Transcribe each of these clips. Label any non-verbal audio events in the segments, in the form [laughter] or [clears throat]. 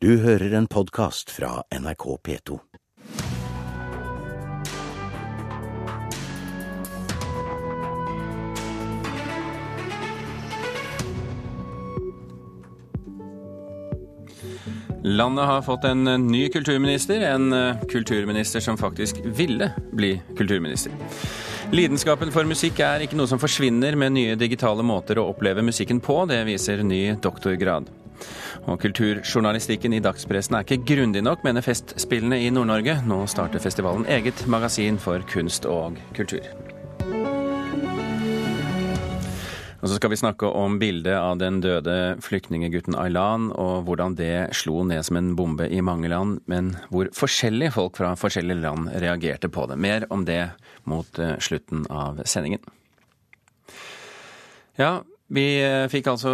Du hører en podkast fra NRK P2. Landet har fått en ny kulturminister, en eh, kulturminister som faktisk ville bli kulturminister. Lidenskapen for musikk er ikke noe som forsvinner med nye digitale måter å oppleve musikken på, det viser ny doktorgrad. Og kulturjournalistikken i dagspressen er ikke grundig nok, mener Festspillene i Nord-Norge. Nå starter festivalen eget magasin for kunst og kultur. Og så skal vi snakke om bildet av den døde flyktningegutten Aylan, og hvordan det slo ned som en bombe i mange land, men hvor forskjellige folk fra forskjellige land reagerte på det. Mer om det mot eh, slutten av sendingen. Ja, vi eh, fikk altså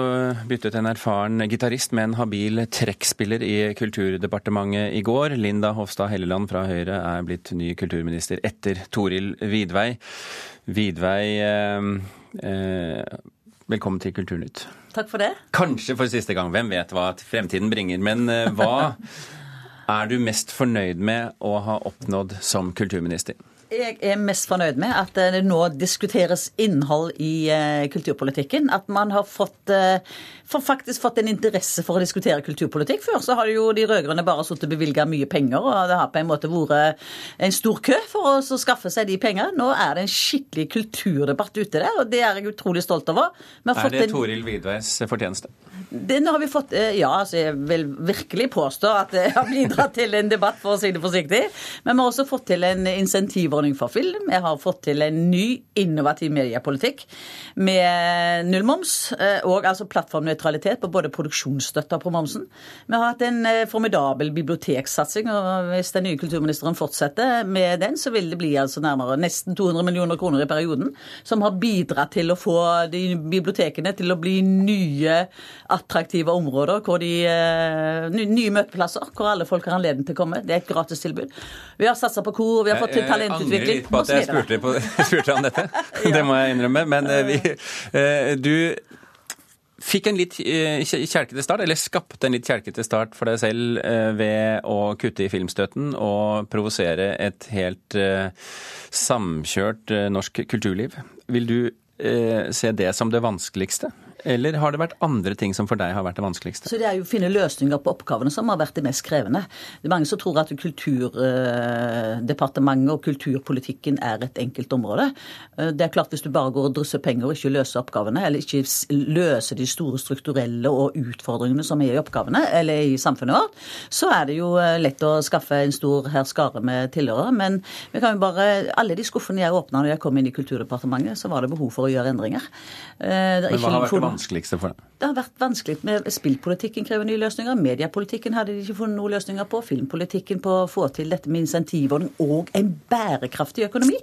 byttet en erfaren gitarist med en habil trekkspiller i Kulturdepartementet i går. Linda Hofstad Helleland fra Høyre er blitt ny kulturminister etter Toril Vidvei. Vidvei eh, eh, velkommen til Kulturnytt. Takk for det. Kanskje for siste gang, hvem vet hva fremtiden bringer. Men eh, hva [laughs] er du mest fornøyd med å ha oppnådd som kulturminister? Jeg er mest fornøyd med at det nå diskuteres innhold i uh, kulturpolitikken. At man har fått, uh, faktisk fått en interesse for å diskutere kulturpolitikk. Før så har jo de rød-grønne bare sittet og bevilga mye penger, og det har på en måte vært en stor kø for å skaffe seg de pengene. Nå er det en skikkelig kulturdebatt ute der, og det er jeg utrolig stolt over. Er det en... Toril Vidveis fortjeneste? Den har vi fått, Ja, altså jeg vil virkelig påstå at [laughs] det har bidratt til en debatt, for å si det forsiktig. Men vi har også fått til en insentivordning for film. Jeg har fått til en ny innovativ mediepolitikk med nullmoms og altså plattformnøytralitet på både produksjonsstøtta på momsen. Vi har hatt en formidabel biblioteksatsing, og hvis den nye kulturministeren fortsetter med den, så vil det bli altså nærmere nesten 200 millioner kroner i perioden, som har bidratt til å få de bibliotekene til å bli nye attraktive områder, hvor de, nye møteplasser, hvor alle folk har anledning til å komme. Det er et gratistilbud. Vi har satsa på kor, vi har fått til talentutvikling. Angrer litt på at jeg spurte, på, [laughs] spurte om dette, [laughs] det må jeg innrømme. Men vi, du fikk en litt kjelkete start, eller skapte en litt kjelkete start for deg selv ved å kutte i filmstøtten og provosere et helt samkjørt norsk kulturliv. Vil du se det som det vanskeligste? Eller har det vært andre ting som for deg har vært det vanskeligste? Så Det er jo å finne løsninger på oppgavene som har vært det mest krevende. Det er mange som tror at Kulturdepartementet og kulturpolitikken er et enkelt område. Det er klart Hvis du bare går og drysser penger og ikke løser oppgavene, eller ikke løser de store strukturelle og utfordringene som er i oppgavene, eller i samfunnet vårt, så er det jo lett å skaffe en stor herskare med tilhørere. Men vi kan jo bare, alle de skuffene jeg åpna når jeg kom inn i Kulturdepartementet, så var det behov for å gjøre endringer. Men hva har vært det vanskeligste for deg? Det har vært vanskelig med Spillpolitikken krever nye løsninger. Mediepolitikken hadde de ikke funnet noen løsninger på. Filmpolitikken på å få til dette med insentivordning og en bærekraftig økonomi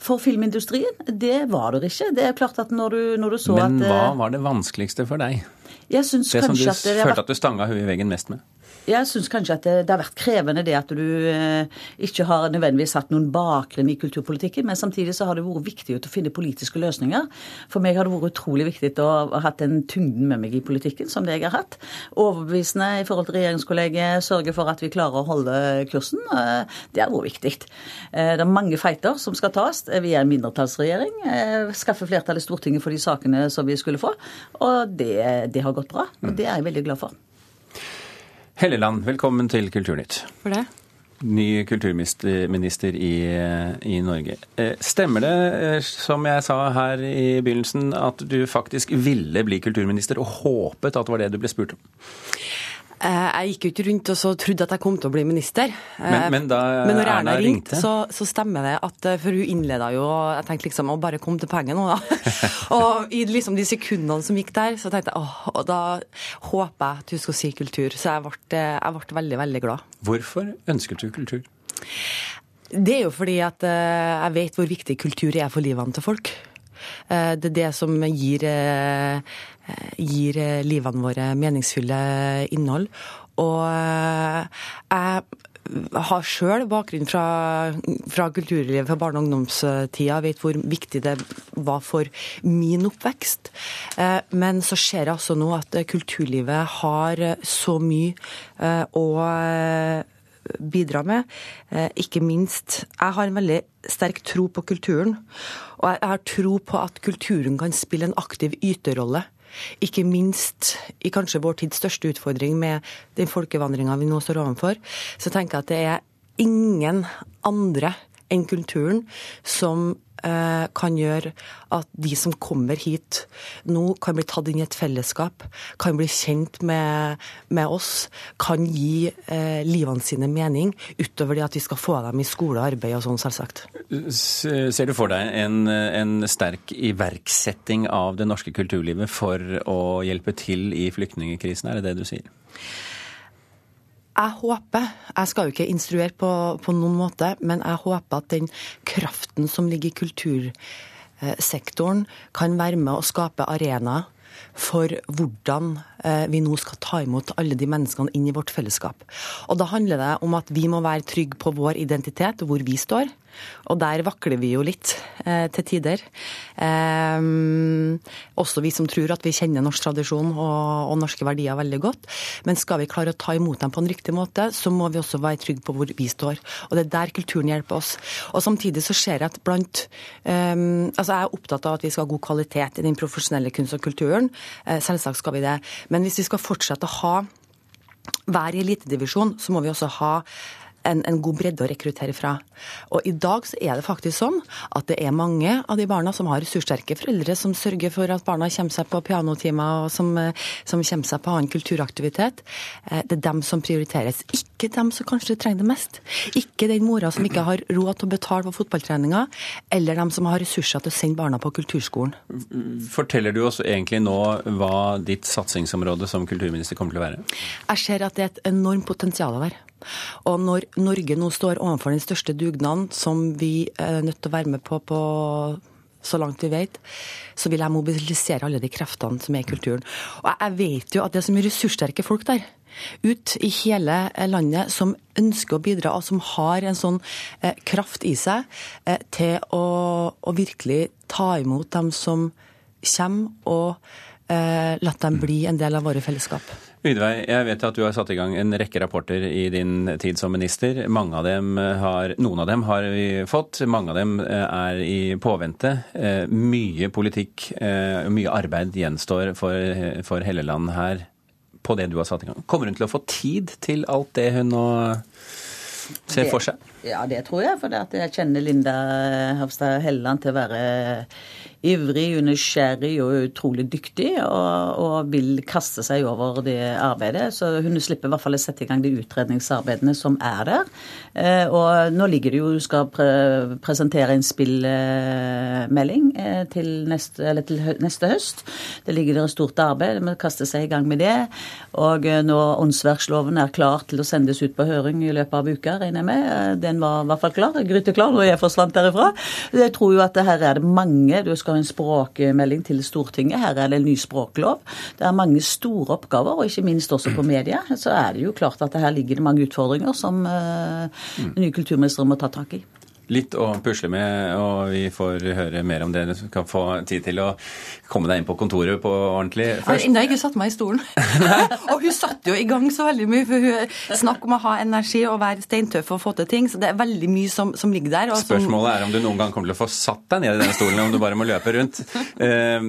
for filmindustrien. Det var det ikke. Det er klart at når du, når du så Men at hva var det vanskeligste for deg? Jeg synes det som du kanskje at det har følte at du stanga huet i veggen mest med? Jeg syns kanskje at det, det har vært krevende det at du eh, ikke har nødvendigvis hatt noen bakgrunn i kulturpolitikken, men samtidig så har det vært viktig å finne politiske løsninger. For meg har det vært utrolig viktig å ha hatt den tyngden med meg i politikken som det jeg har hatt. Overbevisende i forhold til regjeringskollegiet, sørge for at vi klarer å holde kursen. Eh, det har vært viktig. Eh, det er mange feiter som skal tas. Vi er en mindretallsregjering. Eh, skaffe flertall i Stortinget for de sakene som vi skulle få. Og det, det har gått bra. Og det er jeg veldig glad for. Helleland, velkommen til Kulturnytt. For det. Ny kulturminister i, i Norge. Eh, Stemmer det, eh, som jeg sa her i begynnelsen, at du faktisk ville bli kulturminister og håpet at det var det du ble spurt om? Eh, Jeg gikk jo ikke rundt og så trodde at jeg kom til å bli minister. Men, Eh, men da Men når Erna Erna ringte, ringte så, så stemmer det at eh, For hun innleda jo Jeg tenkte liksom å bare komme til poenget nå, da. [laughs] og i liksom de sekundene som gikk der, så tenkte jeg åh, og da håper jeg at hun skal si kultur. Så jeg ble, jeg ble veldig, veldig glad. Hvorfor ønsket du kultur? Det er jo fordi at eh, jeg vet hvor viktig kultur er for livene til folk. Eh, Det er det som gir, eh, gir livene våre meningsfulle innhold. Og eh, jeg har sjøl bakgrunn fra, fra kulturlivet fra barne- og ungdomstida, vet hvor viktig det var for min oppvekst. Men så ser jeg også nå at kulturlivet har så mye å bidra med. Ikke minst Jeg har en veldig sterk tro på kulturen. Og jeg har tro på at kulturen kan spille en aktiv yterrolle ikke minst i kanskje vår tids største utfordring med den folkevandringa vi nå står overfor, så tenker jeg at det er ingen andre enn kulturen som Eh, kan gjøre at de som kommer hit nå, kan bli tatt inn i et fellesskap, kan bli kjent med, med oss, kan gi eh, livene sine mening, utover det at vi skal få dem i skole og arbeid og sånn, selvsagt. Ser du for deg en, en sterk iverksetting av det norske kulturlivet for å hjelpe til i flyktningkrisen, er det det du sier? Jeg håper, jeg skal jo ikke instruere på, på, noen måte, men jeg håper at den kraften som ligger i kultursektoren, kan være med å skape arenaer for hvordan eh, vi nå skal ta imot alle de menneskene inn i vårt fellesskap. Og da handler det om at vi må være trygge på vår identitet og hvor vi står. Og der vakler vi jo litt eh, til tider. Eh, også vi som tror at vi kjenner norsk tradisjon og, og, norske verdier veldig godt. Men skal vi klare å ta imot dem på en riktig måte, så må vi også være trygge på hvor vi står. Og det er der kulturen hjelper oss. Og samtidig så ser jeg at blant eh, Altså jeg er opptatt av at vi skal ha god kvalitet i den profesjonelle kunst og kulturen. Eh, selvsagt skal vi det. Men hvis vi skal fortsette å ha i elitedivisjon, så må vi også ha en, en, god bredde å rekruttere fra. Og i dag så er det faktisk sånn at det er mange av de barna som har ressurssterke foreldre, som sørger for at barna kommer seg på pianotimer og som, som, kommer seg på annen kulturaktivitet. Eh, det er dem som prioriteres, ikke dem som kanskje trenger det mest. Ikke den mora som ikke har råd til å betale for fotballtreninga, eller dem som har ressurser til å sende barna på kulturskolen. Forteller du oss egentlig nå hva ditt satsingsområde som kulturminister kommer til å være? Jeg ser at det er et enormt potensial her. Og når Norge nå står overfor den største dugnaden, som vi er nødt til å være med på, på så langt vi vet, så vil jeg mobilisere alle de kreftene som er i kulturen. Og jeg vet jo at det er så mye ressurssterke folk der ut i hele landet som ønsker å bidra, og som har en sånn eh, kraft i seg eh, til å, å, virkelig ta imot dem som kommer, og eh, la dem bli en del av våre fellesskap. Ydveig, jeg vet at du har satt i gang en rekke rapporter i din tid som minister. Mange av dem har, noen av dem har vi fått, mange av dem eh, er i påvente. Eh, mye politikk eh, mye arbeid gjenstår for, for Helleland her på det du har satt i gang. Kommer hun til å få tid til alt det hun nå ser for seg? Ja, det tror jeg. For jeg kjenner Linda Hofstad Helleland til å være ivrig, nysgjerrig og utrolig dyktig, og, og, vil kaste seg over det arbeidet. Så hun slipper i hvert fall å sette i gang de utredningsarbeidene som er der. Eh, og nå ligger det jo Hun skal pre presentere en spillmelding eh, til, neste, til neste høst. Det ligger der et stort arbeid. Vi kaster seg i gang med det. Og eh, når åndsverksloven er klar til å sendes ut på høring i løpet av uka, regner jeg med. Den var i hvert fall klar, gryteklar, når jeg forsvant derifra. Jeg tror jo at her er det mange du skal skal en språkmelding til Stortinget. Her er det en ny språklov. Det er mange store oppgaver, og ikke minst også på media. Så er det jo klart at her ligger det mange utfordringer som den nye kulturministeren må ta tak i litt å pusle med, og vi får høre mer om det. Du kan få tid til å komme deg inn på kontoret på ordentlig. Først. Jeg har ennå ikke satt meg i stolen. [laughs] og hun satte jo i gang så veldig mye. for hun Snakk om å ha energi og være steintøff og få til ting. Så det er veldig mye som, som ligger der. Spørsmålet er om du noen gang kommer til å få satt deg ned i den stolen, om du bare må løpe rundt. Eh,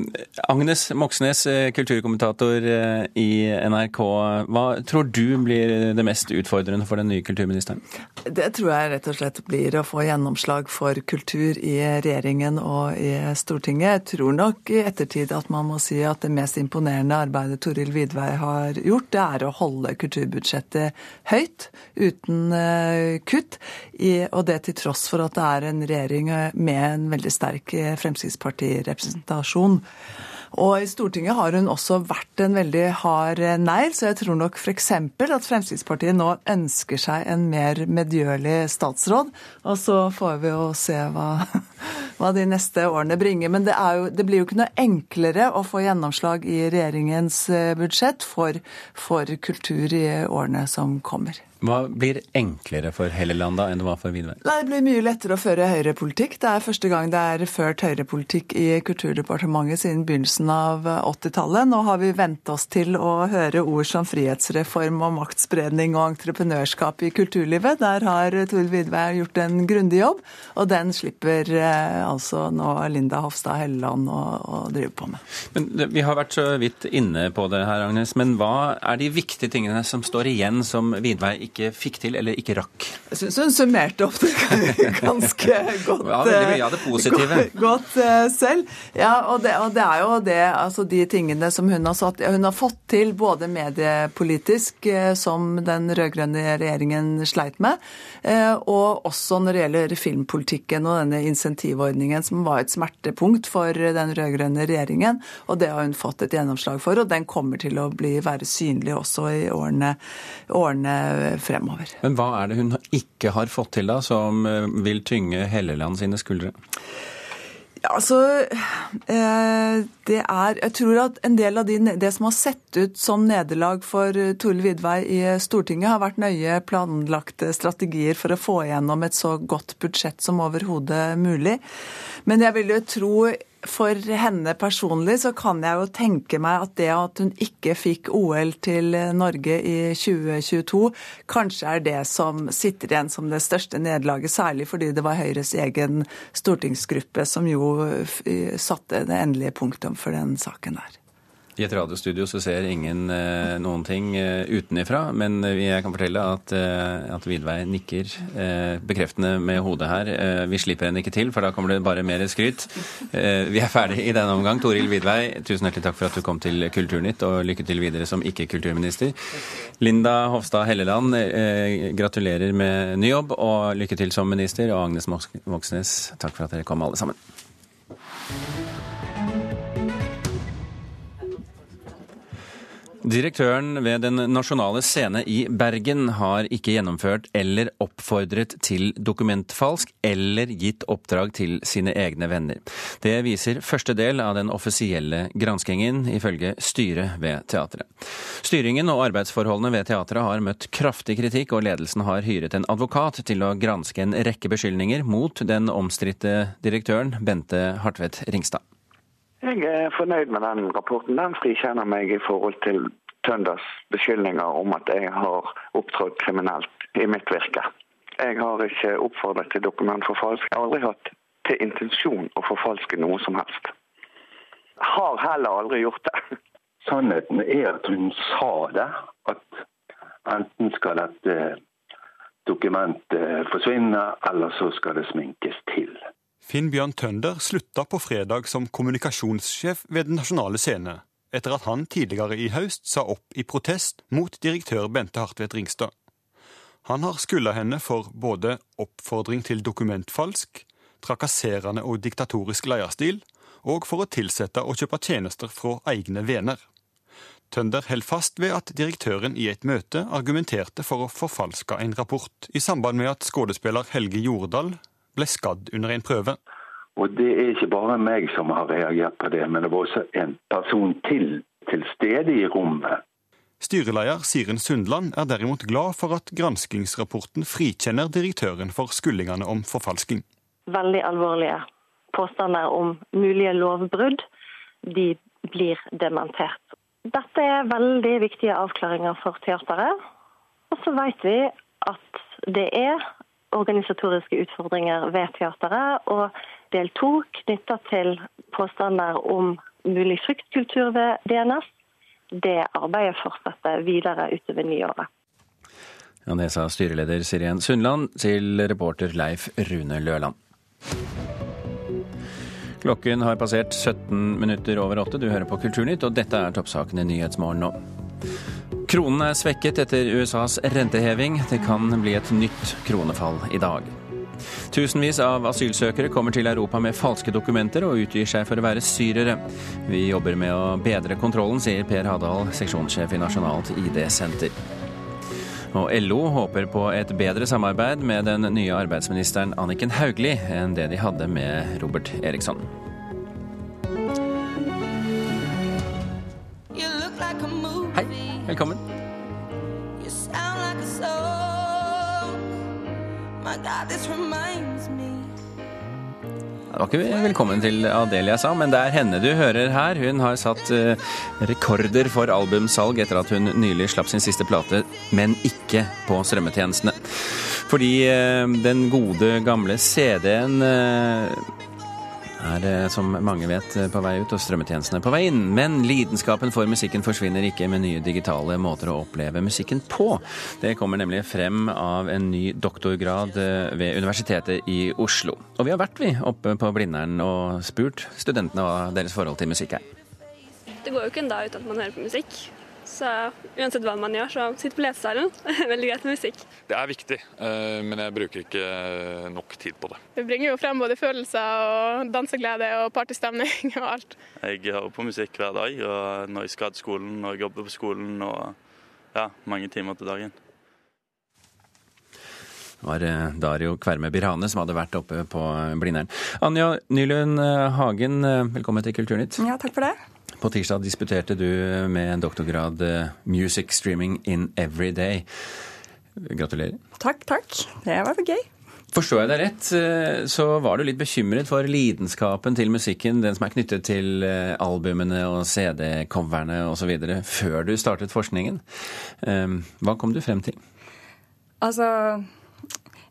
Agnes Moxnes, eh, kulturkommentator eh, i NRK. Hva tror du blir det mest utfordrende for den nye kulturministeren? Det tror jeg rett og slett blir å få gjennom gjennomslag for kultur i regjeringen og i Stortinget. Jeg tror nok i ettertid at man må si at det mest imponerende arbeidet Toril Vidvei har gjort, det er å holde kulturbudsjettet høyt, uten eh, kutt. Og det til tross for at det er en regjering med en veldig sterk Fremskrittspartirepresentasjon. Og i Stortinget har hun også vært en veldig hard negl, så jeg tror nok f.eks. at Fremskrittspartiet nå ønsker seg en mer medgjørlig statsråd. Og så får vi jo se hva [laughs] hva de neste årene bringer. Men det, jo, det, blir jo ikke noe enklere å få gjennomslag i regjeringens eh, budsjett for, for kultur i årene som kommer. Hva blir enklere for Helleland da enn det var for Widvey? Det blir mye lettere å føre høyrepolitikk. Det er første gang det er ført høyrepolitikk i Kulturdepartementet siden begynnelsen av 80-tallet. Nå har vi vent oss til å høre ord som frihetsreform og maktspredning og entreprenørskap i kulturlivet. Der har Tord Widvey gjort en grundig jobb, og den slipper eh, altså nå Linda Hofstad Helleland å, å drive på med. Men Vi har vært så vidt inne på det her, Agnes. Men hva er de viktige tingene som står igjen som Widvey ikke ikke fikk til eller ikke rakk? Jeg syns hun summerte opp det [laughs] ganske godt. Ja, veldig av det positive. Godt, uh, selv. Ja, og det, og det, er jo det, altså de tingene som hun har satt Hun har fått til både mediepolitisk, uh, som den rød-grønne regjeringen sleit med, og også når det gjelder filmpolitikken og denne insentivordningen, som var et smertepunkt for den rød-grønne regjeringen. Og det har hun fått et gjennomslag for, og den kommer til å bli, være synlig også i årene, årene fremover. Men hva er det hun ikke har fått til da, som eh, vil tynge Helleland sine skuldre? Ja, altså eh, Det er Jeg tror at en del av de, det som har sett ut som nederlag for Tore Vidvei i Stortinget, har vært nøye planlagte strategier for å få igjennom et så godt budsjett som overhodet mulig. Men jeg vil jo tro for henne personlig så kan jeg jo tenke meg at det at hun ikke fikk OL til Norge i 2022, kanskje er det som sitter igjen som det største nederlaget, særlig fordi det var Høyres egen stortingsgruppe som jo satte det endelige punktum for den saken der. I et radiostudio så ser ingen eh, noen ting eh, utenifra, men jeg kan fortelle at, eh, at Vidvei nikker eh, bekreftende med hodet her. Eh, vi slipper henne ikke til, for da kommer det bare mer skryt. Eh, vi er ferdig i denne omgang. Toril Vidvei, tusen hjertelig takk for at du kom til Kulturnytt, og lykke til videre som ikke-kulturminister. Linda Hofstad Helleland, gratulerer med ny jobb, og lykke til som minister. Og Agnes Moxnes, takk for at dere kom alle sammen. Direktøren ved Den nasjonale scene i Bergen har ikke gjennomført eller oppfordret til dokumentfalsk eller gitt oppdrag til sine egne venner. Det viser første del av den offisielle granskingen, ifølge styret ved teatret. Styringen og arbeidsforholdene ved teatret har møtt kraftig kritikk, og ledelsen har hyret en advokat til å granske en rekke beskyldninger mot den omstridte direktøren Bente Hartvedt Ringstad. Jeg er fornøyd med den rapporten. Den frikjenner meg i forhold til Tønders beskyldninger om at jeg har opptrådt kriminelt i mitt virke. Jeg har ikke oppfordret til dokumentforfalsk. Jeg har aldri hatt til intensjon å forfalske noe som helst. Har heller aldri gjort det. [laughs] Sannheten er at hun sa det, at enten skal dette dokumentet forsvinne, eller så skal det sminkes til. Finn Bjørn Tønder slutta på fredag som kommunikasjonssjef ved Den nasjonale scene, etter at han tidligere i høst sa opp i protest mot direktør Bente Hartvedt Ringstad. Han har skylda henne for både oppfordring til dokumentfalsk, trakasserende og diktatorisk leierstil, og for å tilsette og kjøpe tjenester fra egne venner. Tønder holder fast ved at direktøren i et møte argumenterte for å forfalske en rapport, i samband med at skuespiller Helge Jordal ble skadd under en prøve. Og Det er ikke bare meg som har reagert på det, men det var også en person til til stede i rommet. Styreleder Siren Sundland er derimot glad for at granskingsrapporten frikjenner direktøren for skuldingene om forfalsking. Veldig alvorlige påstander om mulige lovbrudd, de blir dementert. Dette er veldig viktige avklaringer for teateret. Og så vet vi at det er organisatoriske utfordringer ved teateret. Og del to knytta til påstander om mulig fryktkultur ved DNS. Det arbeidet fortsetter videre utover nyåret. Ja, det sa styreleder Sirén Sundland til reporter Leif Rune Løland. Klokken har passert 17 minutter over åtte. Du hører på Kulturnytt, og dette er toppsakene i Nyhetsmorgen nå. Kronen er svekket etter USAs renteheving. Det kan bli et nytt kronefall i dag. Tusenvis av asylsøkere kommer til Europa med falske dokumenter og utgir seg for å være syrere. Vi jobber med å bedre kontrollen, sier Per Hadal, seksjonssjef i Nasjonalt ID-senter. Og LO håper på et bedre samarbeid med den nye arbeidsministeren Anniken Hauglie enn det de hadde med Robert Eriksson. Ikke velkommen til Adelia sa, men det er henne du hører her. Hun har satt eh, rekorder for albumsalg etter at hun nylig slapp sin siste plate, men ikke på strømmetjenestene. Fordi eh, den gode, gamle CD-en eh, er, som mange vet, på vei ut, og strømmetjenestene på vei inn. Men lidenskapen for musikken forsvinner ikke med nye digitale måter å oppleve musikken på. Det kommer nemlig frem av en ny doktorgrad eh, ved Universitetet i Oslo. Og vi har vært vi oppe på Blindern og spurt studentene hva deres forhold til musikk er. Det går jo ikke en dag uten at man hører på musikk. Så uansett hva man gjør, så sitt på lesesalen. [laughs] Veldig greit med musikk. Det er viktig, eh, men jeg bruker ikke nok tid på det. Det bringer jo frem både følelser og danseglede og partystemning og alt. Jeg hører på musikk hver dag, og når jeg skal til skolen, jeg jobber på skolen og ja, mange timer til dagen. Det var eh, Dario Kverme Birhane som hadde vært oppe på Blindern. Anja Nylund eh, Hagen, velkommen til Kulturnytt. Ja, takk for det. På tirsdag disputerte du med en doktorgrad Music Streaming in Every Day'. Gratulerer. Takk, takk. Det var gøy. Forstår jeg deg rett, så var du litt bekymret for lidenskapen til musikken, den som er knyttet til albumene og CD-coverne osv., før du startet forskningen. Hva kom du frem til? Altså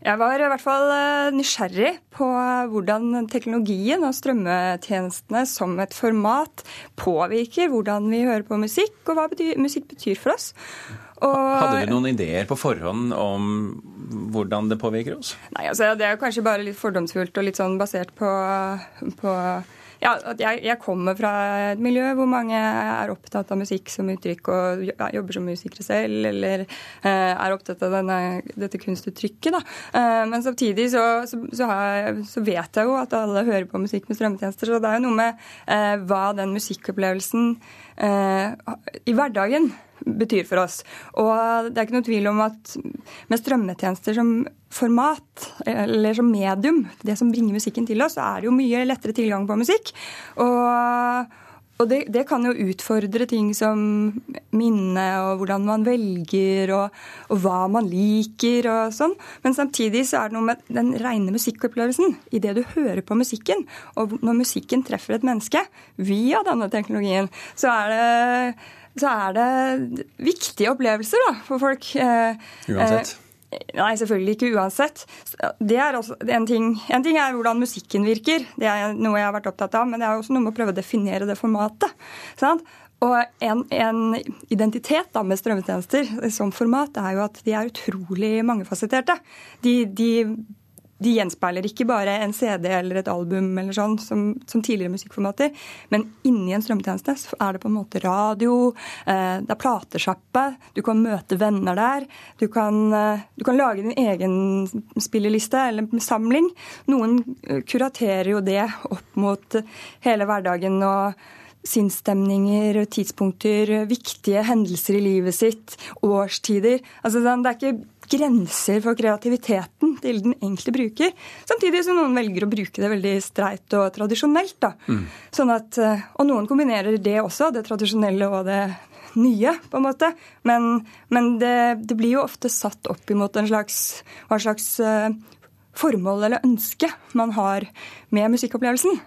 jeg var i hvert fall nysgjerrig på hvordan teknologien og strømmetjenestene som et format påvirker hvordan vi hører på musikk, og hva betyr, musikk betyr for oss. Og, Hadde du noen ideer på forhånd om hvordan det påvirker oss? Nei, altså Det er kanskje bare litt fordomsfullt og litt sånn basert på, på ja, jeg, jeg, kommer fra et miljø hvor mange er opptatt av musikk som uttrykk og jobber som musikere selv, eller uh, er opptatt av denne, dette kunstuttrykket. Da. Uh, men samtidig så, så, så, jeg, så, vet jeg jo at alle hører på musikk med strømmetjenester, så det er jo noe med uh, hva den musikkopplevelsen i hverdagen betyr for oss. Og det er ikke noe tvil om at med strømmetjenester som format, eller som medium, det som bringer musikken til oss, så er det jo mye lettere tilgang på musikk. Og, og det, det, kan jo utfordre ting som minne og hvordan man velger og, og, hva man liker og sånn. Men samtidig så er det noe med den reine musikkopplevelsen i det du hører på musikken. Og når musikken treffer et menneske via denne teknologien, så er det så er det viktige opplevelser da, for folk. Uansett? Nei, selvfølgelig ikke uansett. En ting, en ting er hvordan musikken virker, det er noe jeg har vært opptatt av, men det er også noe med å prøve å definere det formatet. Sant? Og en, en, identitet da med strømmetjenester som format er jo at de er utrolig mangefasetterte. De, de de gjenspeiler ikke bare en CD eller et album eller sånn som, som tidligere musikkformater, men inni en strømmetjeneste så er det på en måte radio, eh, det er platesjappe, du kan møte venner der, du kan, eh, du kan lage din egen spilleliste eller samling. Noen eh, kuraterer jo det opp mot hele hverdagen og sinnsstemninger, tidspunkter, viktige hendelser i livet sitt, årstider. Altså, det er ikke grenser for kreativiteten til den enkelte bruker. Samtidig som noen velger å bruke det veldig streit og tradisjonelt. Da. Mm. Sånn at, eh, og noen kombinerer det også, det tradisjonelle og det nye, på en måte. Men, men det, det, blir jo ofte satt opp imot en slags, hva slags uh, formål eller ønske man har med musikkopplevelsen.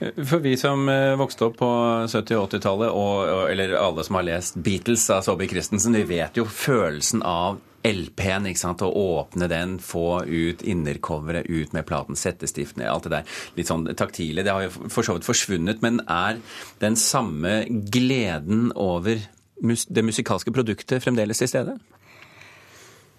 For vi som eh, vokste opp på 70- og 80-tallet, eller alle som har lest Beatles av Saabye Christensen, vi vet jo følelsen av LP-en, ikke sant, å åpne den, få ut innercoveret, ut med platen, sette stiftene, alt det der litt sånn taktile. Det har jo for så vidt forsvunnet, men er den samme gleden over det musikalske produktet fremdeles til stede?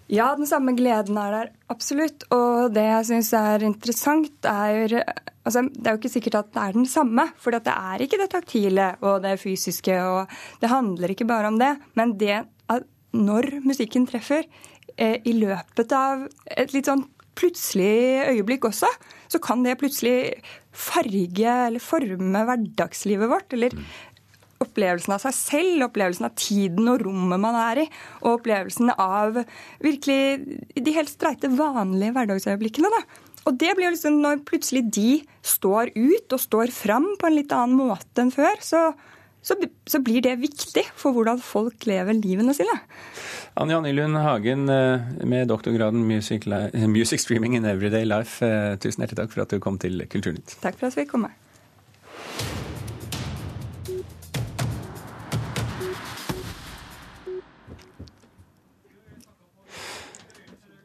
Ja, den samme gleden er der absolutt. Og det jeg syns er interessant, er altså, Det er jo ikke sikkert at det er den samme. For det er ikke det taktile og det fysiske. og Det handler ikke bare om det. Men det når musikken treffer, eh, i løpet av et litt sånn plutselig øyeblikk også, så kan det plutselig farge eller forme hverdagslivet vårt. Eller opplevelsen av seg selv, opplevelsen av tiden og rommet man er i, og opplevelsen av virkelig de helt streite, vanlige hverdagsøyeblikkene. da. Og det blir jo liksom Når plutselig de står ut og står fram på en litt annen måte enn før, så, så, så blir det viktig for hvordan folk lever livene sine. Anja Nylund Hagen eh, med doktorgraden Music, Music, Streaming in Everyday Life, eh, tusen hjertelig takk for at du kom til Kulturnytt. Takk for at vi fikk komme.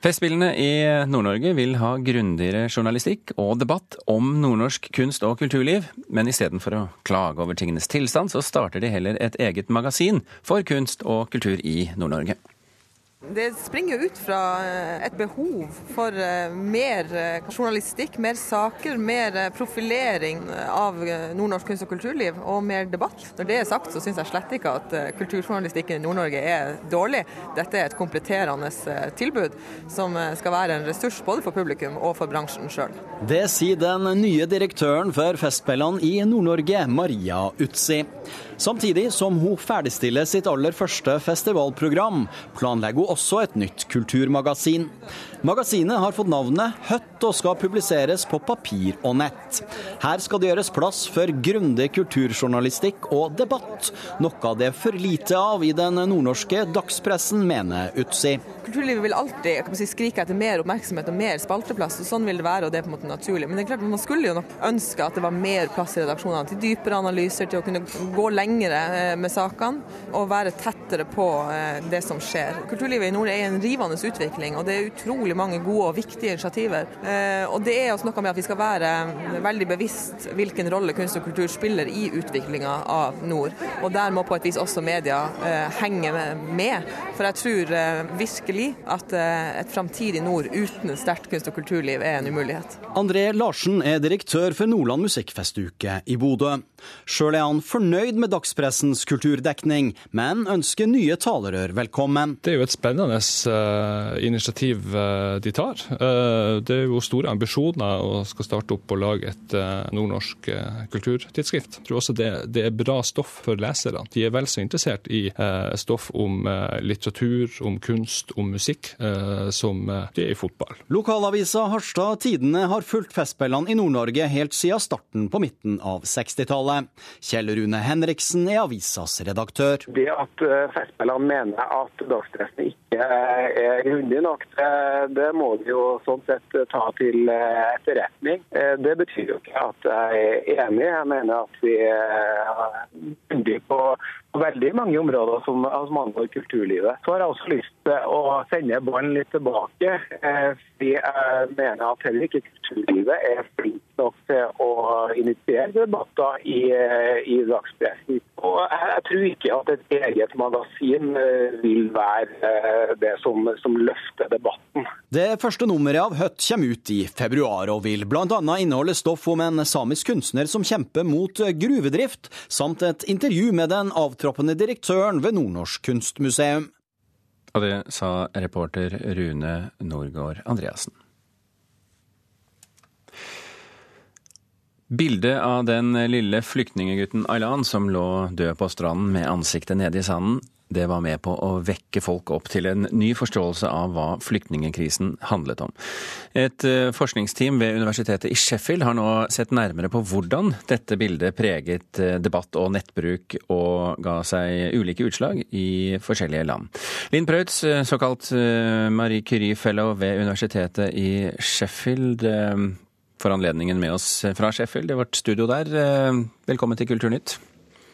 Festspillene i Nord-Norge vil ha grundigere journalistikk og debatt om nordnorsk kunst- og kulturliv, men istedenfor å klage over tingenes tilstand, så starter de heller et eget magasin for kunst og kultur i Nord-Norge. Det springer ut fra eh, et behov for eh, mer eh, journalistikk, mer saker, mer profilering av nordnorsk kunst og kulturliv, og mer debatt. Når det er sagt, så syns jeg slett ikke at kulturjournalistikken i Nord-Norge er dårlig. Dette er et kompletterende tilbud som skal være en ressurs både for publikum og for bransjen sjøl. Det sier den nye direktøren for Festspillene i Nord-Norge, Maria Utsi. Samtidig som hun ferdigstiller sitt aller første festivalprogram, planlegger hun også et nytt kulturmagasin. Magasinet har fått navnet Høtt og skal publiseres på papir og nett. Her skal det gjøres plass for grundig kulturjournalistikk og debatt, noe det er for lite av i den nordnorske dagspressen, mener Utsi. Kulturlivet vil alltid si, skrike etter mer oppmerksomhet og mer spalteplass, og sånn vil det være, og det er på en måte naturlig. Men det er klart man skulle jo nok ønske at det var mer plass i redaksjonene til dypere analyser, til å kunne gå lengre eh, med sakene og være tettere på eh, det som skjer. Kulturlivet i nord er i en rivende utvikling, og det er utrolig mange gode og viktige initiativer. Eh, og det er også noe med at vi skal være veldig bevisst hvilken rolle kunst og kultur spiller i utviklinga av nord. Og der må på et vis også media henge med. For jeg tror virkelig virkelig at eh, et framtidig nord uten et sterkt kunst- og kulturliv er en umulighet. André Larsen er direktør for Nordland musikkfestuke i Bodø. Sjøl er han fornøyd med dagspressens kulturdekning, men ønsker nye talerør velkommen. Det er jo et spennende initiativ de tar. Det er jo store ambisjoner å skal starte opp og lage et nordnorsk kulturtidsskrift. Jeg tror også det, det, er bra stoff for leserne. De er vel så interessert i stoff om litteratur, om kunst, om musikk, som de er i fotball. Lokalavisa Harstad Tidene har fulgt Festspillene i Nord-Norge helt siden starten på midten av 60-tallet spørsmålet. Kjell Rune Henriksen er avisas redaktør. Det at eh, Festspillene mener at dagspressen ikke er grundig nok, det må vi jo sånn sett ta til eh, etterretning. Eh, det betyr jo ikke at jeg er enig. Jeg mener at vi er grundige på veldig mange områder som, som angår kulturlivet. Så har jeg også lyst til å sende ballen litt tilbake. Fordi jeg mener at heller ikke kulturlivet er flink nok til å initiere debatter i Eh, i dagspressen. Og jeg tror ikke at et eget magasin eh, vil være eh, det som, som løfter debatten. Det første nummeret av Høtt kommer ut i februar, og vil bl.a. inneholde stoff om en samisk kunstner som kjemper mot gruvedrift, samt et intervju med den avtroppende direktøren ved Nordnorsk kunstmuseum. Og det sa reporter Rune Norgård Andreassen. Bildet av den lille flyktningegutten Aylan som lå død på stranden med ansiktet nede i sanden, det var med på å vekke folk opp til en ny forståelse av hva flyktningekrisen handlet om. Et eh, forskningsteam ved universitetet i Sheffield har nå sett nærmere på hvordan dette bildet preget eh, debatt og nettbruk og ga seg ulike utslag i forskjellige land. Linn Preutz, eh, såkalt Marie Curie Fellow ved universitetet i Sheffield for anledningen med oss fra Sheffield, i vårt studio der. Velkommen til Kulturnytt.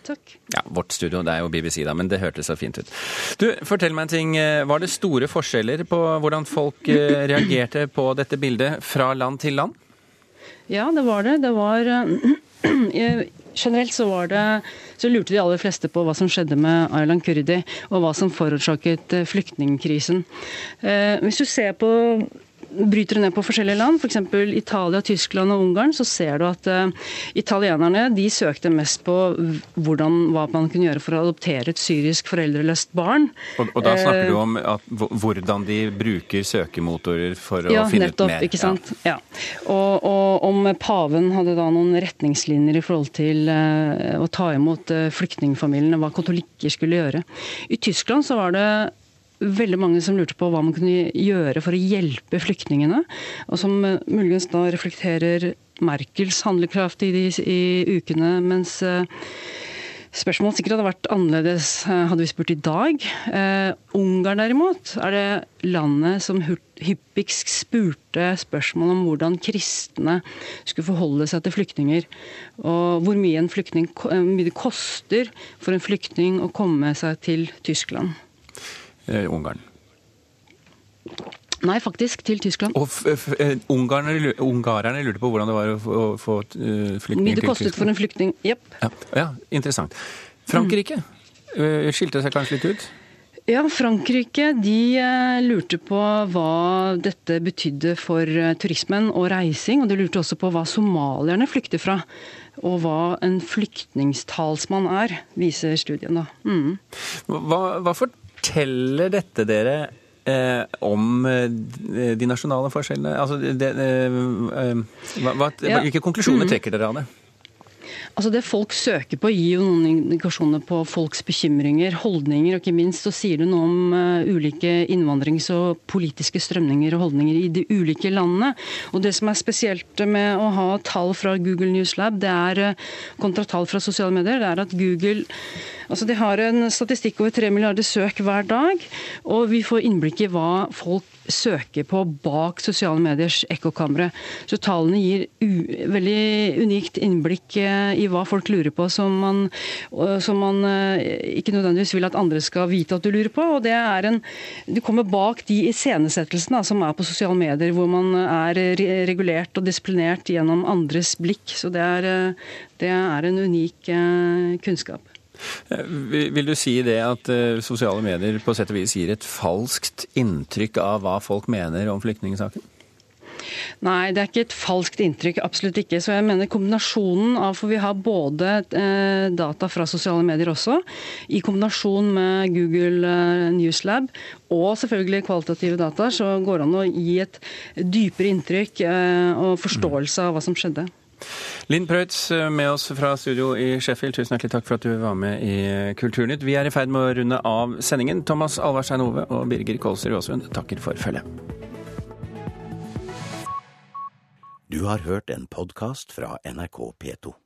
Takk. Ja, Vårt studio, det er jo BBC, da, men det hørtes så fint ut. Du, Fortell meg en ting. Eh, var det store forskjeller på hvordan folk eh, reagerte på dette bildet fra land til land? Ja, det var det. Det var [clears throat] Generelt så, var det, så lurte de aller fleste på hva som skjedde med Aylan Kurdi, og hva som forårsaket flyktningkrisen. Hvis du ser på bryter du ned på forskjellige land, f.eks. For Italia, Tyskland og Ungarn, så ser du at uh, italienerne de søkte mest på hvordan, hva man kunne gjøre for å adoptere et syrisk foreldreløst barn. Og, og da snakker uh, du om at, hvordan de bruker søkemotorer for å finne nettopp, ut mer? Ikke sant? Ja. ja. Og, og, om paven hadde da noen retningslinjer i forhold til uh, å ta imot flyktningfamiliene, hva katolikker skulle gjøre. I Tyskland så var det veldig mange som lurte på hva man kunne gjøre for å hjelpe flyktningene, og som eh, muligens da reflekterer Merkels handlekraft i de i ukene, mens eh, Spørsmålet sikkert hadde vært annerledes eh, hadde vi spurt i dag. Uh, Ungarn derimot er det landet som hyppigst spurte spørsmål om hvordan kristne skulle forholde seg til flyktninger. Og hvor mye, en flyktning, mye det koster for en flyktning å komme seg til Tyskland eh, Ungarn? Nei, faktisk til Tyskland. Og eh, ungarerne, ungarerne lurte på hvordan det var å få uh, flyktninger til Tyskland? Mye det kostet for en flyktning, jepp. Ja. ja, interessant. Frankrike mm. skilte seg kanskje litt ut? Ja, Frankrike de lurte på hva dette betydde for turismen og reising. Og de lurte også på hva somalierne flykter fra. Og hva en flyktningstalsmann er, viser studien. da. Mm. Hva, hva for forteller dette dere eh, om eh, de nasjonale forskjellene? Altså, det, eh, hva, hva, hvilke konklusjoner mm. trekker dere av det? Altså Det folk søker på, gir jo noen indikasjoner på folks bekymringer, holdninger, og ikke minst så sier det noe om uh, ulike innvandrings- og politiske strømninger og holdninger i de ulike landene. Og Det som er spesielt med å ha tall fra Google News Lab, det er kontratall kontra tall fra sosiale medier, det er at Google Altså De har en statistikk over tre milliarder søk hver dag, og vi får innblikk i hva folk søker på bak sosiale mediers ekkokamre. Så tallene gir veldig unikt innblikk eh, i hva folk lurer på, som man, som man, eh, ikke nødvendigvis vil at andre skal vite at du lurer på. og det er en, Du kommer bak de iscenesettelsene som er på sosiale medier, hvor man er regulert og disiplinert gjennom andres blikk. Så det er, eh, det er en unik kunnskap. Eh, vil du si det at eh, sosiale medier på sett og vis gir et falskt inntrykk av hva folk mener om flyktningsaken? Nei, det er ikke et falskt inntrykk. Absolutt ikke. Så jeg mener kombinasjonen av For vi har både eh, data fra sosiale medier også, i kombinasjon med Google Newslab og selvfølgelig kvalitative data, så går det an å gi et dypere inntrykk og forståelse av hva som skjedde. Linn Preutz eh, med oss fra studio i Sheffield, tusen hjertelig takk for at du var med i Kulturnytt. Vi er i ferd med å runde av sendingen. Thomas Alvarstein Ove og Birger Kolsrud Aasund takker for følget. Du har hørt en podkast fra NRK P2.